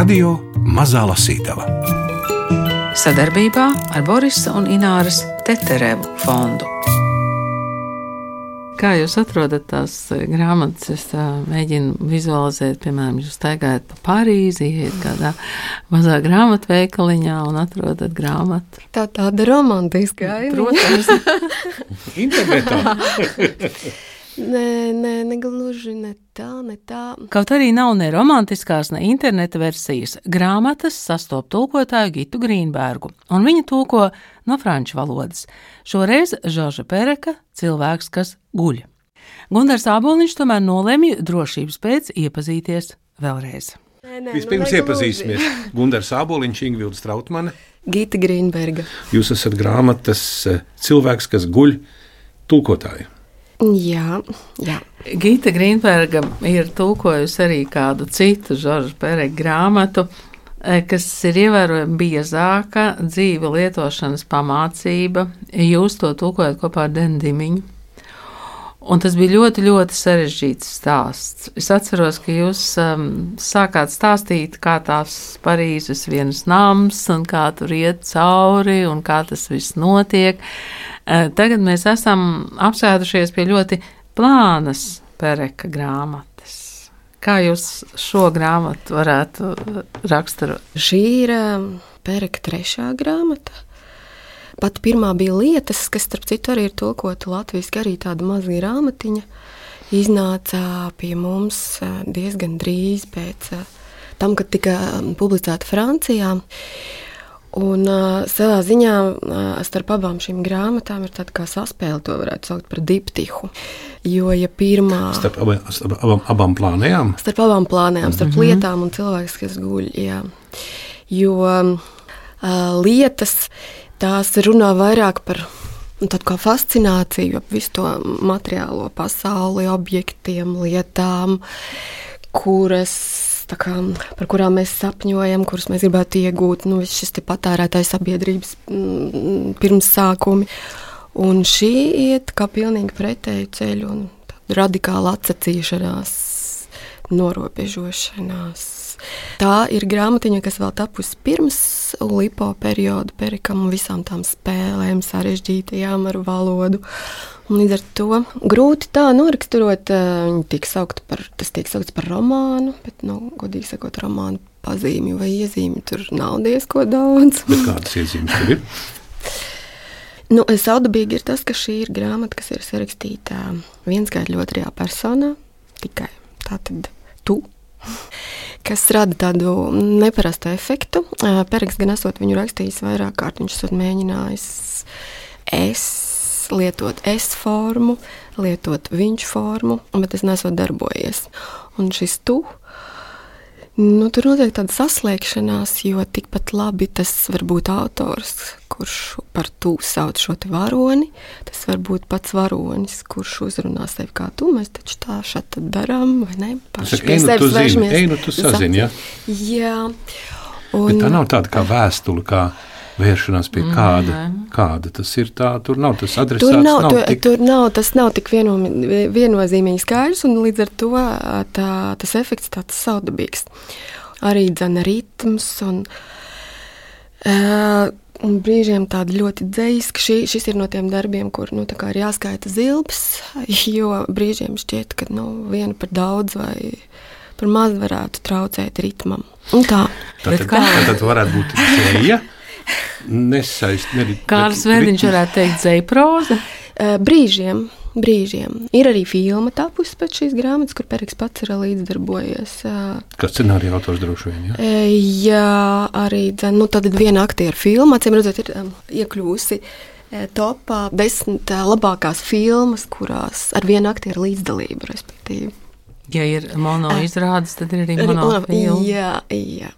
Radio Mazā Lasītava. Sadarbībā ar Borisa un Ināras Teterevu fondu. Kā jūs atrodat tās eh, grāmatas? Es tā, mēģinu vizualizēt, piemēram, jūs staigājat pa Parīzi, iet kādā mazā grāmatveikaliņā un atrodat grāmatu. Tā tāda romantiska aina. Protams, Internetā Nē, nē, negluži ne tā, ne tā. Kaut arī nav ne romantiskās, ne interneta versijas, grāmatas sastopas tulkotāju Gitu Grīnbergu, un viņa tulko no franču valodas. Šoreiz Žorža Pereka - cilvēks, kas guļ. Gunārs Aboliņš tomēr nolēma drošības pēc iepazīties vēlreiz. Nē, nē, vispirms nu, iepazīsimies. Gunārs Aboliņš, Ingvilds Trautmane. Gita Grīnberga. Jūs esat grāmatas eh, cilvēks, kas guļ tulkotāji. Jā, jā. Gita Grīnberga ir tulkojusi arī kādu citu Žorža Pereka grāmatu, eh, kas ir ievērojami biezāka dzīve lietošanas pamācība. Jūs to tulkojat kopā ar Dendimiņu. Un tas bija ļoti, ļoti sarežģīts stāsts. Es atceros, ka jūs um, sākāt stāstīt, kā tās Parīzes vienas nams, un kā tur iet cauri, un kā tas viss notiek. Uh, tagad mēs esam apsēdušies pie ļoti plānas pereka grāmatas. Kā jūs šo grāmatu varētu uh, raksturot? Šī ir um, Pereka trešā grāmata. Pat pirmā bija lietas, kas, starp citu, arī ir tulkota latviešu, arī tāda maza grāmatiņa. Iznāca pie mums diezgan drīz pēc tam, kad tika publicēta Francijā. Un uh, savā ziņā uh, starp abām šīm grāmatām ir tāda kā saspēle, to varētu saukt par diptihu. Jo, ja pirmā Starp abām, starp abām, abām plānējām. starp abām plānām, starp mm -hmm. lietām un cilvēks, kas guļ. Jā. Jo uh, lietas tās runā vairāk par nu, tādu kā fascināciju ap visu to materiālo pasauli, objektiem, lietām, kuras. Kā, par kurām mēs sapņojam, kuras mēs gribētu iegūt, nu, šis te patērētājs sabiedrības mm, pirmsākumi. Un šī iet kā pilnīgi pretēju ceļu un radikāla atsacīšanās, norobežošanās. Tā ir grāmatiņa, kas vēl tapusi pirms lipo perioda perikam un visām tām spēlēm, sarežģītajām ar valodu. Un līdz ar to grūti tā noraksturot, eh, viņa tiek saukta par, tas tiek saukts par romānu, bet, nu, godīgi sakot, romānu pazīmju vai iezīmju tur nav diezko daudz. Bet kādas iezīmes tur ir? Nu, Saudabīgi ir tas, ka šī ir grāmata, kas ir sarakstīta viens gadu ļoti otrajā personā, tikai tā tad tu. Kas rada tādu neparastu efektu. Pereks gan esot viņu rakstījis vairāk kārt, viņš esot mēģinājis es lietot es formu, lietot viņš formu, bet tas nesot darbojies. Un šis tu Nu, tur notiek tāda saslēgšanās, jo tikpat labi tas var būt autors, kurš par to sauc šo varoni. Tas var būt pats varonis, kurš uzrunā sevi kā tu. Mēs taču tā šādi darām, vai ne? Saku, ej, nu tu zini, ej, nu tu sazini, ja? Jā. Un... Bet tā nav tāda kā vēstule, kā vēršanās pie kāda. Mm. Kāda tas ir? Tā, tur nav tas adresāts. Tur nav, nav tur, tik... tur nav, tas nav tik vieno, viennozīmīgi skaidrs, un līdz ar to tā, tas efekts tāds saudabīgs. Arī dzena ritms un, uh, un brīžiem tādi ļoti dzējiski. Šī, šis ir no tiem darbiem, kur nu, ir jāskaita zilbs, jo brīžiem šķiet, ka nu, viena par daudz vai par maz varētu traucēt ritmam. Un tā. Tad, kā... tad varētu būt dzēja. Nesaist, ne, Kāds veids varētu teikt, dzēproza? Brīžiem, brīžiem. Ir arī filma tapusi pēc šīs grāmatas, kur Periks pats ir līdzdarbojies. Kā scenārija autors droši vien. Ja? jā, arī nu, viena aktieru filma, acīm redzot, ir iekļūsi topā desmit labākās filmas, kurās ar vienu aktieru līdzdalību, respektīvi. Ja ir mono izrādes, tad ir arī monofilma. Jā, jā.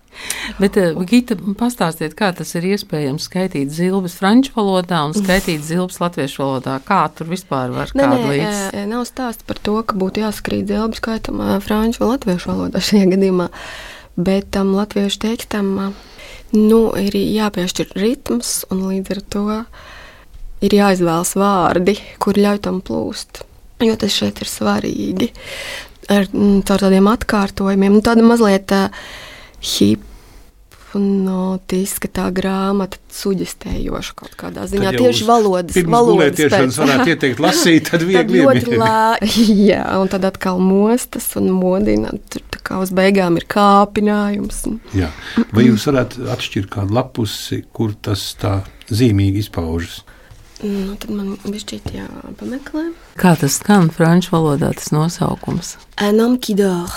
Bet, Gita, pastāstiet, kā tas ir iespējams skaitīt zilbes franču valodā un skaitīt zilbes latviešu valodā? Kā tur vispār var nē, kādu nē, līdz? Nav stāsts par to, ka būtu jāskrīt zilbes skaitam franču vai latviešu valodā šajā gadījumā, bet tam latviešu tekstam nu, ir jāpiešķir ritms un līdz ar to ir jāizvēlas vārdi, kur ļauj tam plūst, jo tas šeit ir svarīgi ar mm, tādiem atkārtojumiem, nu, tāda mazliet uh, hipnotiska tā grāmata, suģistējoša kaut kādā ziņā. Tieši valodas, valodas pēc. varētu ieteikt lasīt, tad viegli tad lā, Jā, un tad atkal mostas un modina. Tur tā kā uz beigām ir kāpinājums. Jā. Vai jūs varētu atšķirt kādu lapusi, kur tas tā zīmīgi izpaužas? Nu, tad man bija šķiet, jāpameklē. Kā tas skan franču valodā, tas nosaukums? Anam Kidor.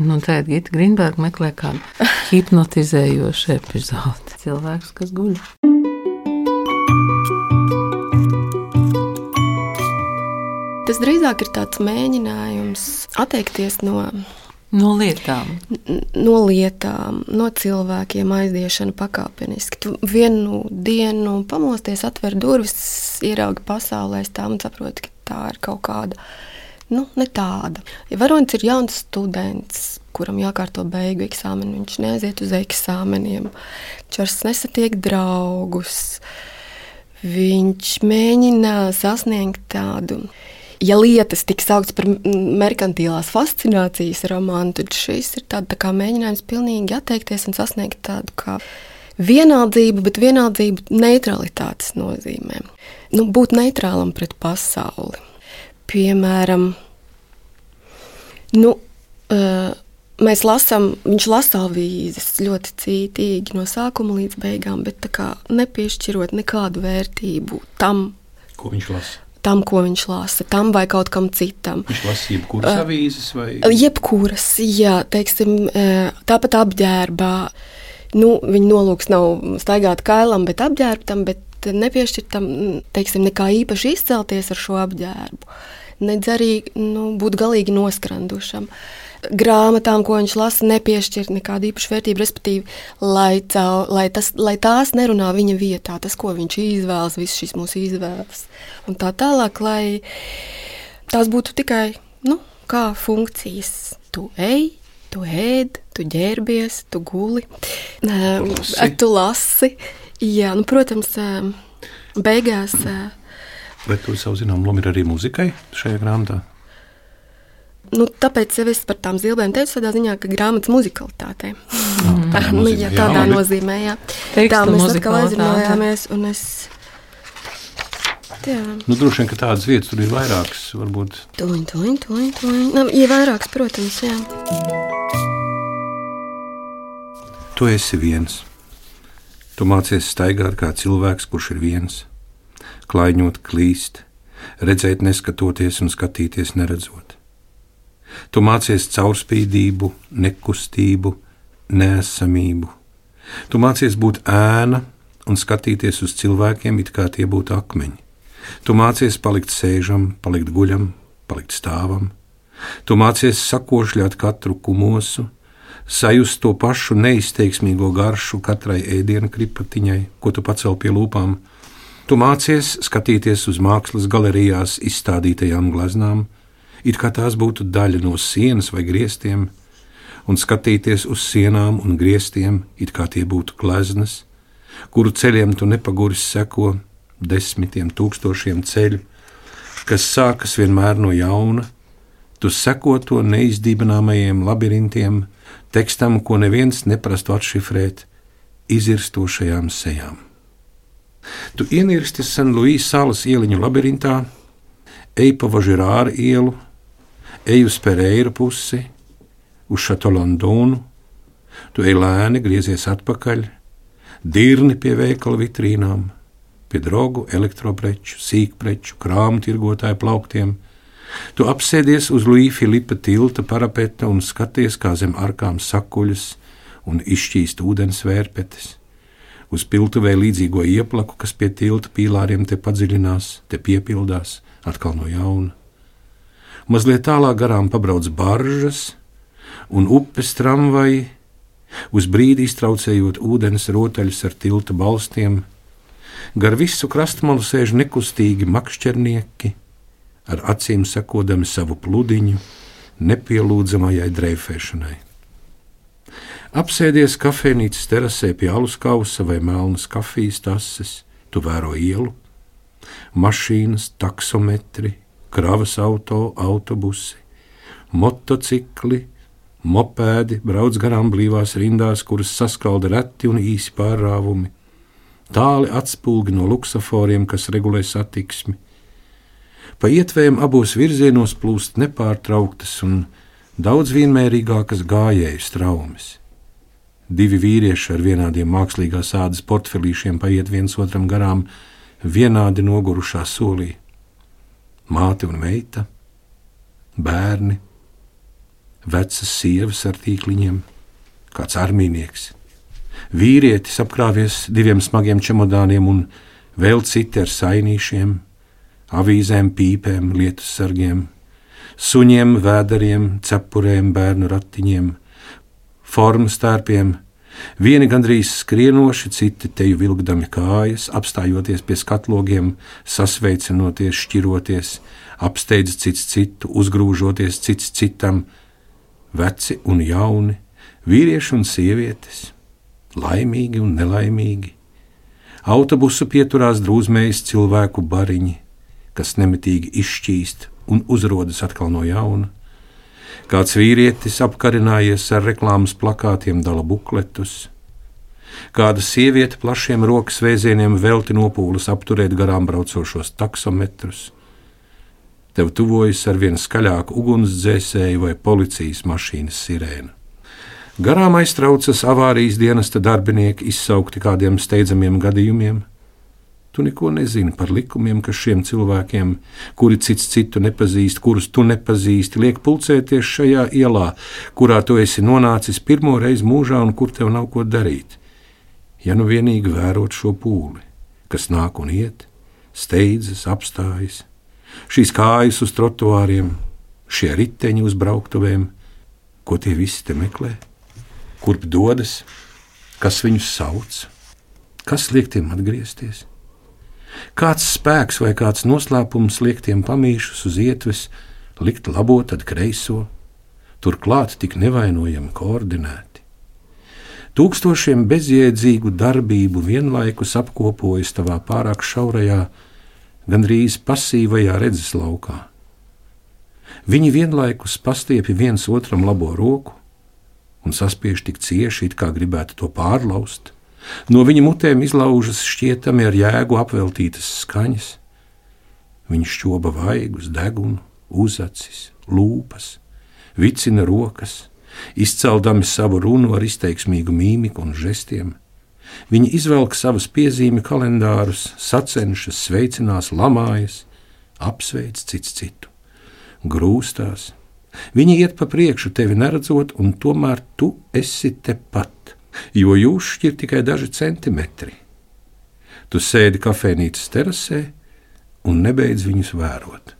Nu, Tagad Gita Grīnberga meklē kādu hipnotizējošu epizodi. Cilvēks, kas guļ. Tas drīzāk ir tāds mēģinājums atteikties no No lietām. No lietām, no cilvēkiem aiziešana pakāpeniski. Tu vienu dienu pamosties, atver durvis, ieraugi pasaulē, stāv un saproti, ka tā ir kaut kāda. Nu, ne tāda. Ja varonis ir jauns students, kuram jākārto beigu eksāmenu, viņš neaiziet uz eksāmeniem, vairs nesatiek draugus. Viņš mēģina sasniegt tādu ja lietas tiks sauktas par merkantilās fascinācijas romānu, tad šis ir tāds tā mēģinājums pilnīgi atteikties un sasniegt tādu kā vienaldzību, bet vienaldzību neutralitātes nozīmē. Nu, būt neitrālam pret pasauli. Piemēram, nu, uh, mēs lasām, viņš lasa avīzes ļoti cītīgi no sākuma līdz beigām, bet nepiešķirot nekādu vērtību tam, ko viņš lasa tam, ko viņš lasa, tam vai kaut kam citam. Viņš lasa jebkuras uh, avīzes vai? Jebkuras, jā, teiksim, tāpat apģērbā. Nu, viņa nolūks nav staigāt kailam, bet apģērbtam, bet nepiešķirtam, teiksim, nekā īpaši izcelties ar šo apģērbu. Nedz arī nu, būt galīgi noskrandušam. Grāmatām, ko viņš lasa, nepiešķirt nekādu īpašu vērtību, respektīvi, lai, cau, lai, tas, lai tās nerunā viņa vietā, tas, ko viņš izvēlas, visas šīs mūsu izvēles. Un tā tālāk, lai tās būtu tikai nu, kā funkcijas. Tu ej, tu ēd, tu ģērbies, tu guli, lasi. tu lasi. Jā, nu, protams, beigās. Bet tu savu zinām, lomu ir arī muzikai šajā grāmatā. Nu, tāpēc es par tām zilbēm teicu, tādā ziņā, ka grāmatas muzikalitātē. Mm. Tā, nu, jā, tādā jā, nozīmē, jā. Tā mēs atkal aizrunājāmies, un es. Jā. Nu, droši vien, ka tādas vietas tur ir vairākas, varbūt. Tuliņ, tuliņ, tuliņ, tuliņ. Nu, ja vairākas, protams, jā. Tu esi viens. Tu mācies staigāt kā cilvēks, kurš ir viens. Klaiņot, klīst, redzēt, neskatoties un skatīties neredzot. Tu mācies caurspīdību, nekustību, nesamību. Tu mācies būt ēna un skatīties uz cilvēkiem, it kā tie būtu akmeņi. Tu mācies palikt sēžam, palikt guļam, palikt stāvam. Tu mācies sakošļāt katru kumosu, sajust to pašu neizteiksmīgo garšu katrai ēdienu kripatiņai, ko tu pacēl pie lūpām. Tu mācies skatīties uz mākslas galerijās izstādītajām gleznām, it kā tās būtu daļa no sienas vai griestiem, un skatīties uz sienām un griestiem, it kā tie būtu gleznas, kuru ceļiem tu nepaguris seko desmitiem tūkstošiem ceļu, kas sākas vienmēr no jauna, tu seko to neizdibināmajiem labirintiem, tekstam, ko neviens neprastu atšifrēt, izirstošajām sejām. Tu ienirsti San Luīs salas ieliņu labirintā, ej pa Važirāra ielu, ej uz Pereiru pusi, uz Šatolondonu, tu ej lēni, griezies atpakaļ, dirni pie veikala vitrīnām, pie drogu, elektropreču, sīkpreču, krāmu tirgotāju plauktiem. Tu apsēdies uz Līja Filipa tilta parapeta un skaties, kā zem arkām sakuļas un izšķīst ūdens vērpetes. Uz piltuvē līdzīgo ieplaku, kas pie tilta pīlāriem te padziļinās, te piepildās atkal no jauna. Mazliet tālāk garām pabrauc baržas un upes tramvaji, uz brīdi iztraucējot ūdens rotaļus ar tilta balstiem. Gar visu krastmalu sēž nekustīgi makšķernieki, ar acīm sekodami savu pludiņu, nepielūdzamajai dreifēšanai. Apsēdies kafejnīcas terasē pie alus kausa vai melnas kafijas tases, tu vēro ielu, mašīnas, taksometri, kravas auto, autobusi, motocikli, Mopēdi brauc garām blīvās rindās, kuras saskalda reti un īsi pārrāvumi, tāli atspulgi no luksaforiem, kas regulē satiksmi. Pa ietvēm abos virzienos plūst nepārtrauktas un daudz vienmērīgākas gājēju straumes. Divi vīrieši ar vienādiem mākslīgās ādas portfelīšiem paiet viens otram garām, vienādi nogurušā solī. Māte un meita, bērni, vecas sievas ar tīkliņiem, kāds armīnieks, vīrietis apkrāpies diviem smagiem čemodāniem un vēl citi ar sainīšiem, avīzēm, pīpēm, lietus sargiem, suņiem, vēderiem, cepurēm, bērnu ratiņiem, formu stērpiem. Vieni gandrīz skrienoši, citi teju vilkdami kājas, apstājoties pie skatlogiem, sasveicinoties, šķiroties, apsteidz cits citu, uzgrūžoties cits citam, veci un jauni, vīrieši un sievietes, laimīgi un nelaimīgi. Autobusu pieturās drūzmējas cilvēku bariņi, kas nemitīgi izšķīst un uzrodas atkal no jauna. Kāds vīrietis apkarinājies ar reklāmas plakātiem, dala bukletus. Kāda sieviete plašiem rokas vēzieniem velti nopūlas apturēt garām braucošos taksometrus tev tuvojas ar vien skaļāku ugunsdzēsēju vai policijas mašīnas sirēnu. Garām aiztraucas avārijas dienesta darbinieki izsaukti kādiem steidzamiem gadījumiem. Tu neko nezini par likumiem, kas šiem cilvēkiem, kuri cits citu nepazīst, kurus tu nepazīsti, liek pulcēties šajā ielā, kurā tu esi nonācis pirmo reizi mūžā un kur tev nav ko darīt. Ja nu vienīgi vērot šo pūli, kas nāk un iet, steidzas, apstājas, šīs kājas uz trotuāriem, šie riteņi uz brauktuvēm, ko tie visi te meklē, kurp dodas, kas viņus sauc, kas liek tiem atgriezties. Kāds spēks vai kāds noslēpums liek tiem pamīšus uz ietves, likt labo, tad kreiso, turklāt tik nevainojami koordinēti. Tūkstošiem bezjēdzīgu darbību vienlaikus apkopojas tavā pārāk šaurajā, gandrīz pasīvajā redzeslaukā. Viņi vienlaikus pastiepja viens otram labo roku un saspiež tik cieši, it kā gribētu to pārlaust. No viņa mutēm izlaužas šķietami ar jēgu apveltītas skaņas. Viņš šķoba vaigus, degunu, uzacis, lūpas, vicina rokas, izceldami savu runu ar izteiksmīgu mīmiku un žestiem. Viņi izvelk savus piezīmju kalendārus, sacenšas, sveicinās, lamājas, apsveic cits citu, grūstās. Viņi iet pa priekšu, tevi neredzot, un tomēr tu esi tepat, jo jūs šķir tikai daži centimetri. Tu sēdi kafejnīcas terasē un nebeidz viņus vērot.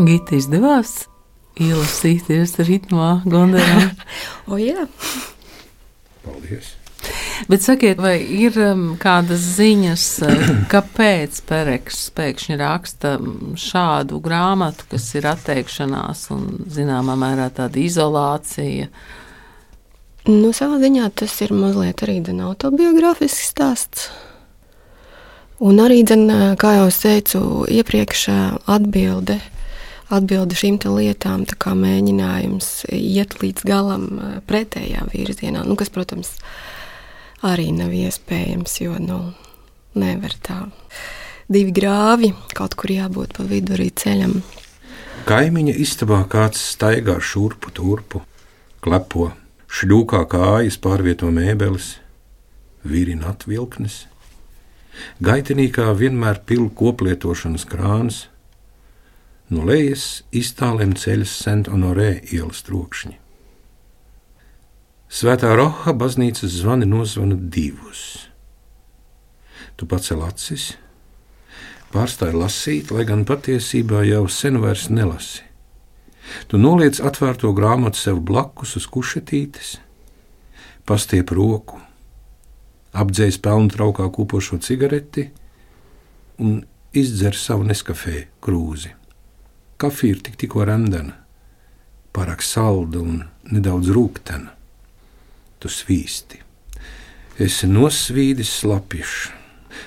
Gita izdevās ielasīties ritmā, Gondarā. o, jā. Paldies! Bet sakiet, vai ir um, kādas ziņas, uh, kāpēc Pereks pēkšņi raksta um, šādu grāmatu, kas ir atteikšanās un zināmā mērā tāda izolācija? Nu, savā ziņā tas ir mazliet arī autobiogrāfisks stāsts. Un arī, dzen, kā jau teicu, iepriekš atbilde atbildi šīm lietām, kā mēģinājums iet līdz galam pretējā virzienā, nu, kas, protams, arī nav iespējams, jo nu, nevar tā. Divi grāvi, kaut kur jābūt pa vidu arī ceļam. Kaimiņa istabā kāds staigā šurpu turpu, klepo, šļūkā kājas pārvieto mēbeles, virina atvilknes. Gaitenīkā vienmēr pilna koplietošanas krāns, No lejas iztālēm ceļas Sent-Honorē ielas trokšņi. Svētā Roha baznīcas zvani nozvana divus. Tu pacēl acis, pārstāji lasīt, lai gan patiesībā jau sen vairs nelasi. Tu noliec atvērto grāmatu sev blakus uz kušetītes, pastiep roku, apdzēs pelnu traukā kupošo cigareti un izdzer savu neskafē krūzi. Kafija ir tik, tikko randena, pārāk salda un nedaudz rūktena. Tu svīsti. Esi nosvīdis slapjuši.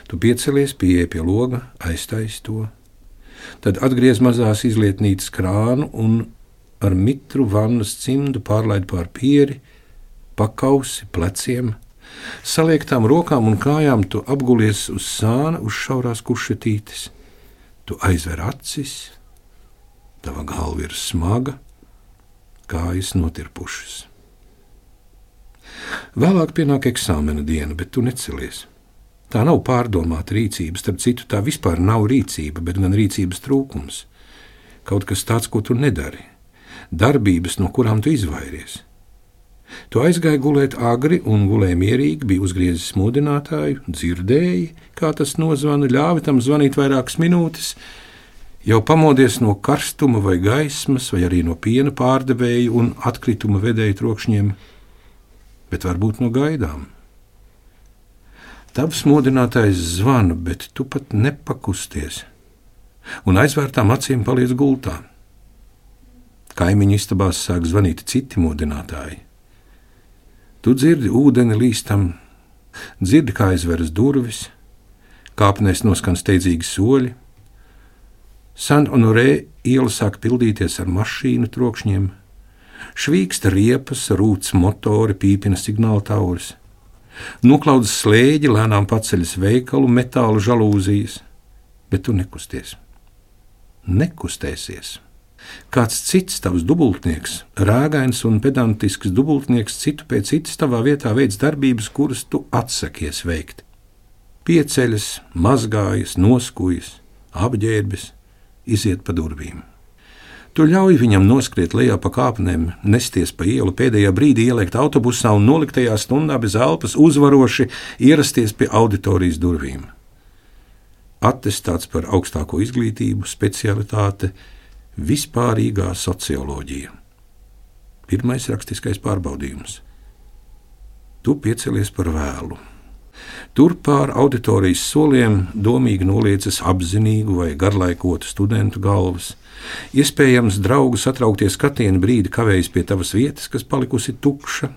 Tu piecelies, pieeja pie loga, aiztais to. Tad atgriez mazās izlietnītes krānu un ar mitru vannas cimdu pārlaid pār pieri, pakausi, pleciem. Saliektām rokām un kājām tu apgulies uz sāna, uz šaurās kušetītes. Tu aizver acis, tava galva ir smaga, kājas notirpušas. Vēlāk pienāk eksāmena diena, bet tu necelies. Tā nav pārdomāta rīcība, starp citu, tā vispār nav rīcība, bet gan rīcības trūkums. Kaut kas tāds, ko tu nedari, darbības, no kurām tu izvairies. Tu aizgāji gulēt agri un gulēji mierīgi, bija uzgriezis modinātāju, dzirdēji, kā tas nozvana, ļāvi tam zvanīt vairākas minūtes, jau pamodies no karstuma vai gaismas, vai arī no piena pārdevēja un atkrituma vedēja trokšņiem, bet varbūt no gaidām. Tavs modinātājs zvana, bet tu pat nepakusties, un aizvērtām acīm paliec gultā. Kaimiņu istabās sāk zvanīt citi modinātāji. Tu dzirdi ūdeni līstam, dzirdi, kā aizveras durvis, kāpnēs noskan steidzīgi soļi. San Honorē iela sāk pildīties ar mašīnu trokšņiem, švīksta riepas, rūts motori, pīpina signāla tauris. Noklaudz slēģi, lēnām paceļas veikalu, metāla žalūzijas, bet tu nekusties. Nekustēsies. Kāds cits tavs dubultnieks, rāgains un pedantisks dubultnieks, citu pēc citas tavā vietā veids darbības, kuras tu atsakies veikt. Pieceļas, mazgājas, noskujas, apģērbjas, iziet pa durvīm. Tu ļauj viņam noskriet lejā pa kāpnēm, nesties pa ielu, pēdējā brīdī ielikt autobusā un noliktajā stundā bez elpas uzvaroši ierasties pie auditorijas durvīm. Attestāts par augstāko izglītību, specialitāte, vispārīgā socioloģija. Pirmais rakstiskais pārbaudījums. Tu piecelies par vēlu. Tur pār auditorijas soliem domīgi noliecas apzinīgu vai garlaikotu studentu galvas Iespējams, draugu satraukties skatienu brīdi kavējas pie tavas vietas, kas palikusi tukša.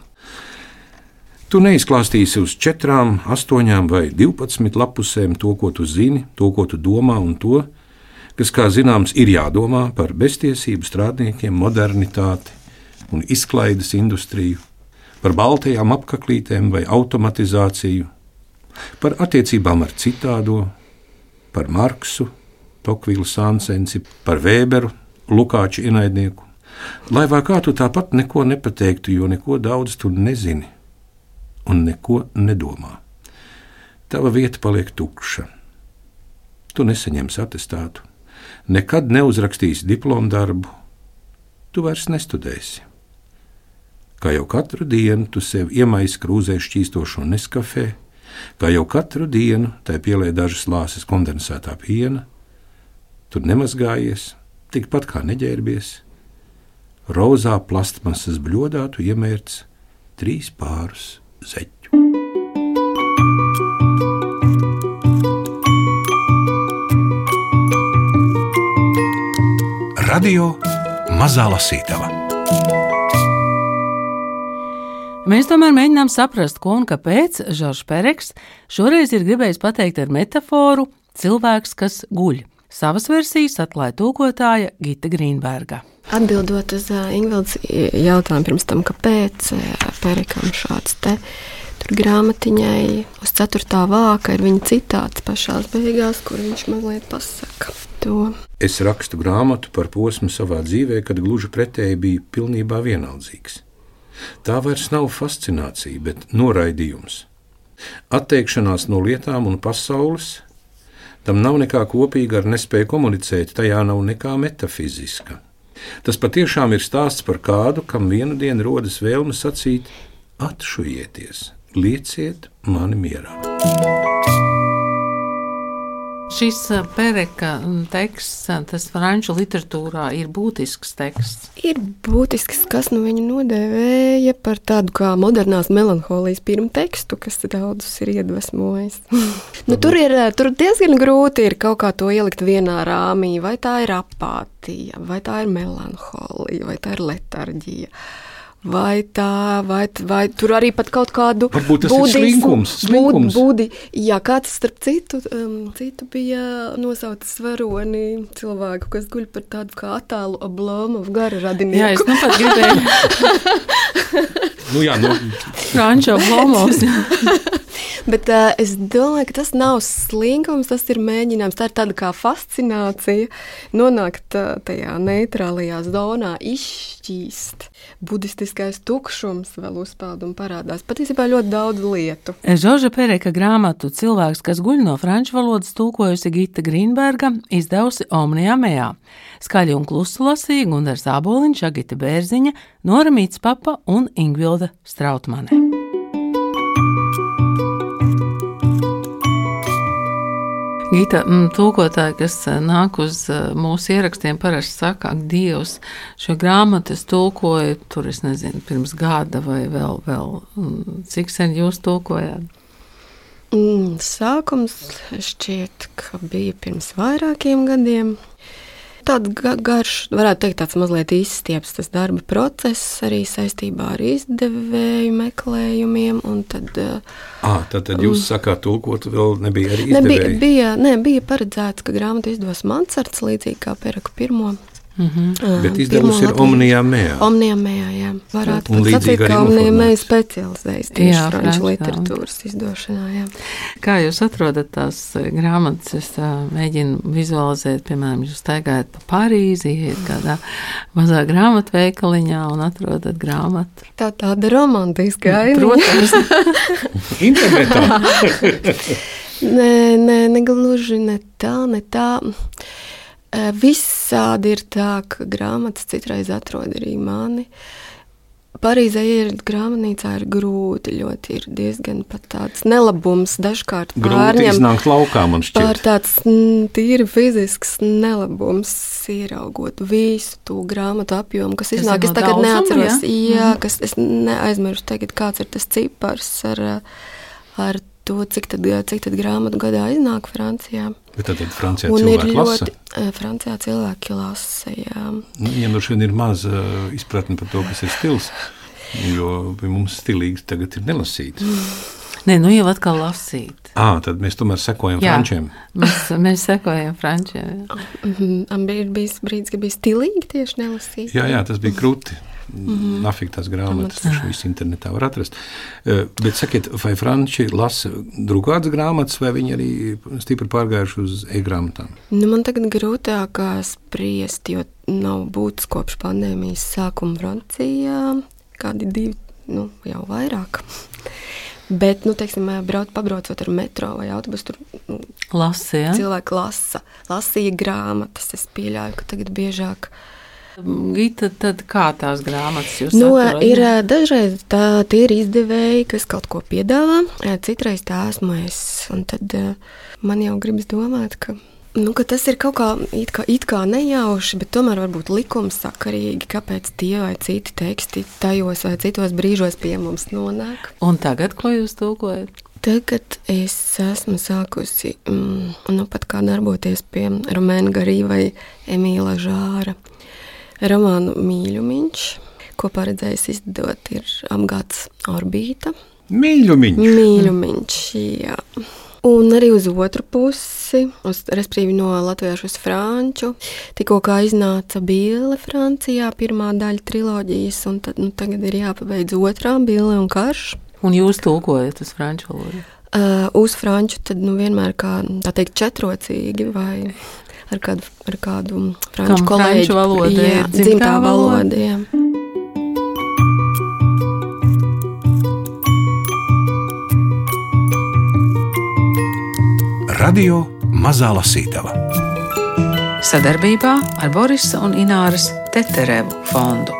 Tu neizklāstīsi uz četrām, astoņām vai divpadsmit lapusēm to, ko tu zini, to, ko tu domā, un to, kas, kā zināms, ir jādomā par beztiesību strādniekiem, modernitāti un izklaides industriju, par baltajām apaklītēm vai automatizāciju, par attiecībām ar citādo, par Marksu, Tokvīlu Sānsensi, par Vēberu, Lukāču ienaidnieku. Lai vai kā tu tāpat neko nepateiktu, jo neko daudz tu nezini un neko nedomā. Tava vieta paliek tukša. Tu nesaņemsi attestātu, nekad neuzrakstīsi diplomu darbu, tu vairs nestudēsi. Kā jau katru dienu tu sev iemaisi krūzē šķīstošo neskafē, kā jau katru dienu tai pielē dažas lāses kondensētā piena, Tur nemazgājies, tikpat kā neģērbies. Rozā plastmasas bļodā tu iemērts trīs pārus zeķu. Radio Mazā Lasītava. Mēs tomēr mēģinām saprast, ko un kāpēc Žoržs Pereks šoreiz ir gribējis pateikt ar metaforu cilvēks, kas guļ. Savas versijas atklāja tūkotāja Gita Grīnberga. Atbildot uz Ingūnas jautājumu pirms tam, kāpēc Pērikam šāds te grāmatiņai uz 4. vāka ir viņa citāts pašā beigās, kur viņš mazliet pasaka to. Es rakstu grāmatu par posmu savā dzīvē, kad gluži pretēji bija pilnībā vienaldzīgs. Tā vairs nav fascinācija, bet noraidījums. Atteikšanās no lietām un pasaules, Tam nav nekā kopīga ar nespēju komunicēt, tajā nav nekā metafiziska. Tas patiešām ir stāsts par kādu, kam vienu dienu rodas vēlme sacīt: atšujieties, lieciet mani mierā. Šis eh, Pereka mm, teksts, eh, tas franču literatūrā ir būtisks teksts. Ir būtisks, kas nu viņu nodēvēja par tādu kā modernās melanholijas pirmu tekstu, kas daudzus ir iedvesmojis. nu, tur ir eh, tur diezgan grūti ir kaut kā to ielikt vienā rāmī, vai tā ir apātija, vai tā ir melanholija, vai tā ir letarģija. Vai tā, vai, vai tur arī pat kaut kādu slinkums. Budi, jā, kāds starp citu, um, citu bija nosaucis varoni cilvēku, kas guļ par tādu kā attēlu Oblomovu gara radinieku. Jā, es nu pat gribēju. nu, jā, nu, Frančo Blomovs. Bet uh, es domāju, ka tas nav slinkums, tas ir mēģinājums. Tā ir tāda kā fascinācija nonākt uh, tajā neitrālajā zonā, izšķīst. Budistiskais tukšums vēl uzpeld un parādās. Patiesībā ļoti daudz lietu. Žorža Pereka grāmatu Cilvēks, kas guļ no franču valodas, tulkojusi Gita Grīnberga, izdevusi Omnijā Mejā. Skaļi un klusu lasīja Gundars Āboliņš, Agita Bērziņa, Nora Mīts Papa un Ingvilda Strautmane. Gita, mm, tūkotāji, kas nāk uz mūsu ierakstiem, parasti saka, ka Dievs šo grāmatu es tulkoju, tur es nezinu, pirms gada vai vēl, vēl mm, cik sen jūs tulkojāt? Mm, sākums šķiet, ka bija pirms vairākiem gadiem tāds ga garš, varētu teikt, tāds mazliet izstiepts tas darba process arī saistībā ar izdevēju meklējumiem. Tad, à, tad, tad jūs um, sakāt, tulkot vēl nebija arī izdevēji? Nebija, bija, ne, bija paredzēts, ka grāmatu izdos Mansards līdzīgi kā Peraku pirmo. Mm -hmm. Bet izdevusi ir Omnijā Mējā. Omnijā Mējā, jā. Varētu un sacīt, ka Omnijā Mējā specializējas tieši jā, franču literatūras izdošanā, jā. Kā jūs atrodat tās grāmatas? Es tā, mēģinu vizualizēt, piemēram, jūs staigājat pa Parīzi, iet kādā mazā grāmatveikaliņā un atrodat grāmatu. Tā tāda romantiska aina. Protams. Internetā. nē, nē, negluži ne tā, ne tā. Visādi ir tā, ka grāmatas citreiz atrod arī mani. Parīzē ielikt grāmatnīcā ir grūti, ļoti ir diezgan tāds nelabums dažkārt pārņem. Iznākt laukā man šķiet. Pār tāds tīri fizisks nelabums, ieraugot visu to grāmatu apjomu, kas iznāk. Es tagad daudzum, neatceros, ja? jā, mm. kas es neaizmirstu tagad, kāds ir tas cipars ar, ar to, cik tad, cik tad grāmatu gadā iznāk Francijā. Bet tad, tad Francijā un cilvēki lasa? Ļoti, Francijā cilvēki lasa, jā. Nu, ja nu šodien ir maz uh, izpratne par to, kas ir stils, jo mums stilīgi tagad ir nelasīt. Nē, nu jau atkal lasīt. À, tad mēs tomēr sekojam jā, frančiem. Mēs, mēs sekojam frančiem. Jā. bija bijis brīdis, kad bija stilīgi tieši nelasīt. Jā, jā, tas bija krūti. Mm. Nafik tās grāmatas, tas viss internetā var atrast. Uh, bet sakiet, vai franči lasa drukātas grāmatas, vai viņi arī stipri pārgājuši uz e-grāmatām? Nu, man tagad grūtāk spriest, jo nav būtis kopš pandēmijas sākuma Francijā. Kādi divi, nu, jau vairāk. Bet, nu, teiksim, brauc, pabraucot ar metro vai autobusu, tur nu, lasa, ja? cilvēki lasa, lasīja grāmatas. Es pieļauju, ka tagad biežāk uh, Gita, tad kā tās grāmatas jūs no, atrodat? Ir dažreiz tā, tie ir izdevēji, kas kaut ko piedāvā, citreiz tā esmu es. Un tad man jau gribas domāt, ka, nu, tas ir kaut kā it, kā it kā nejauši, bet tomēr varbūt likumsakarīgi, kāpēc tie vai citi teksti tajos vai citos brīžos pie mums nonāk. Un tagad, ko jūs tulkojat? Tagad es esmu sākusi mm, nu, pat kā darboties pie Romēna Garī vai Emīla Žāra romānu mīļumiņš, ko paredzējis izdot, ir apgāds orbīta. Mīļumiņš. Mīļumiņš, jā. Un arī uz otru pusi, uz, respektīvi no latviešu uz franču. Tikko kā iznāca Bīle Francijā, pirmā daļa triloģijas, un tad, nu, tagad ir jāpabeidz otrā Bīle un karš. Un jūs tulkojat uz franču valodu? Uh, uz franču tad nu, vienmēr kā tā teikt četrocīgi vai ar kādu, ar kādu franču Kam kolēģi. Franču valoda jā, ir dzimtā, dzimtā valoda. valoda jā. Radio Mazā Lasītava sadarbībā ar Borisa un Ināras Teterevu fondu.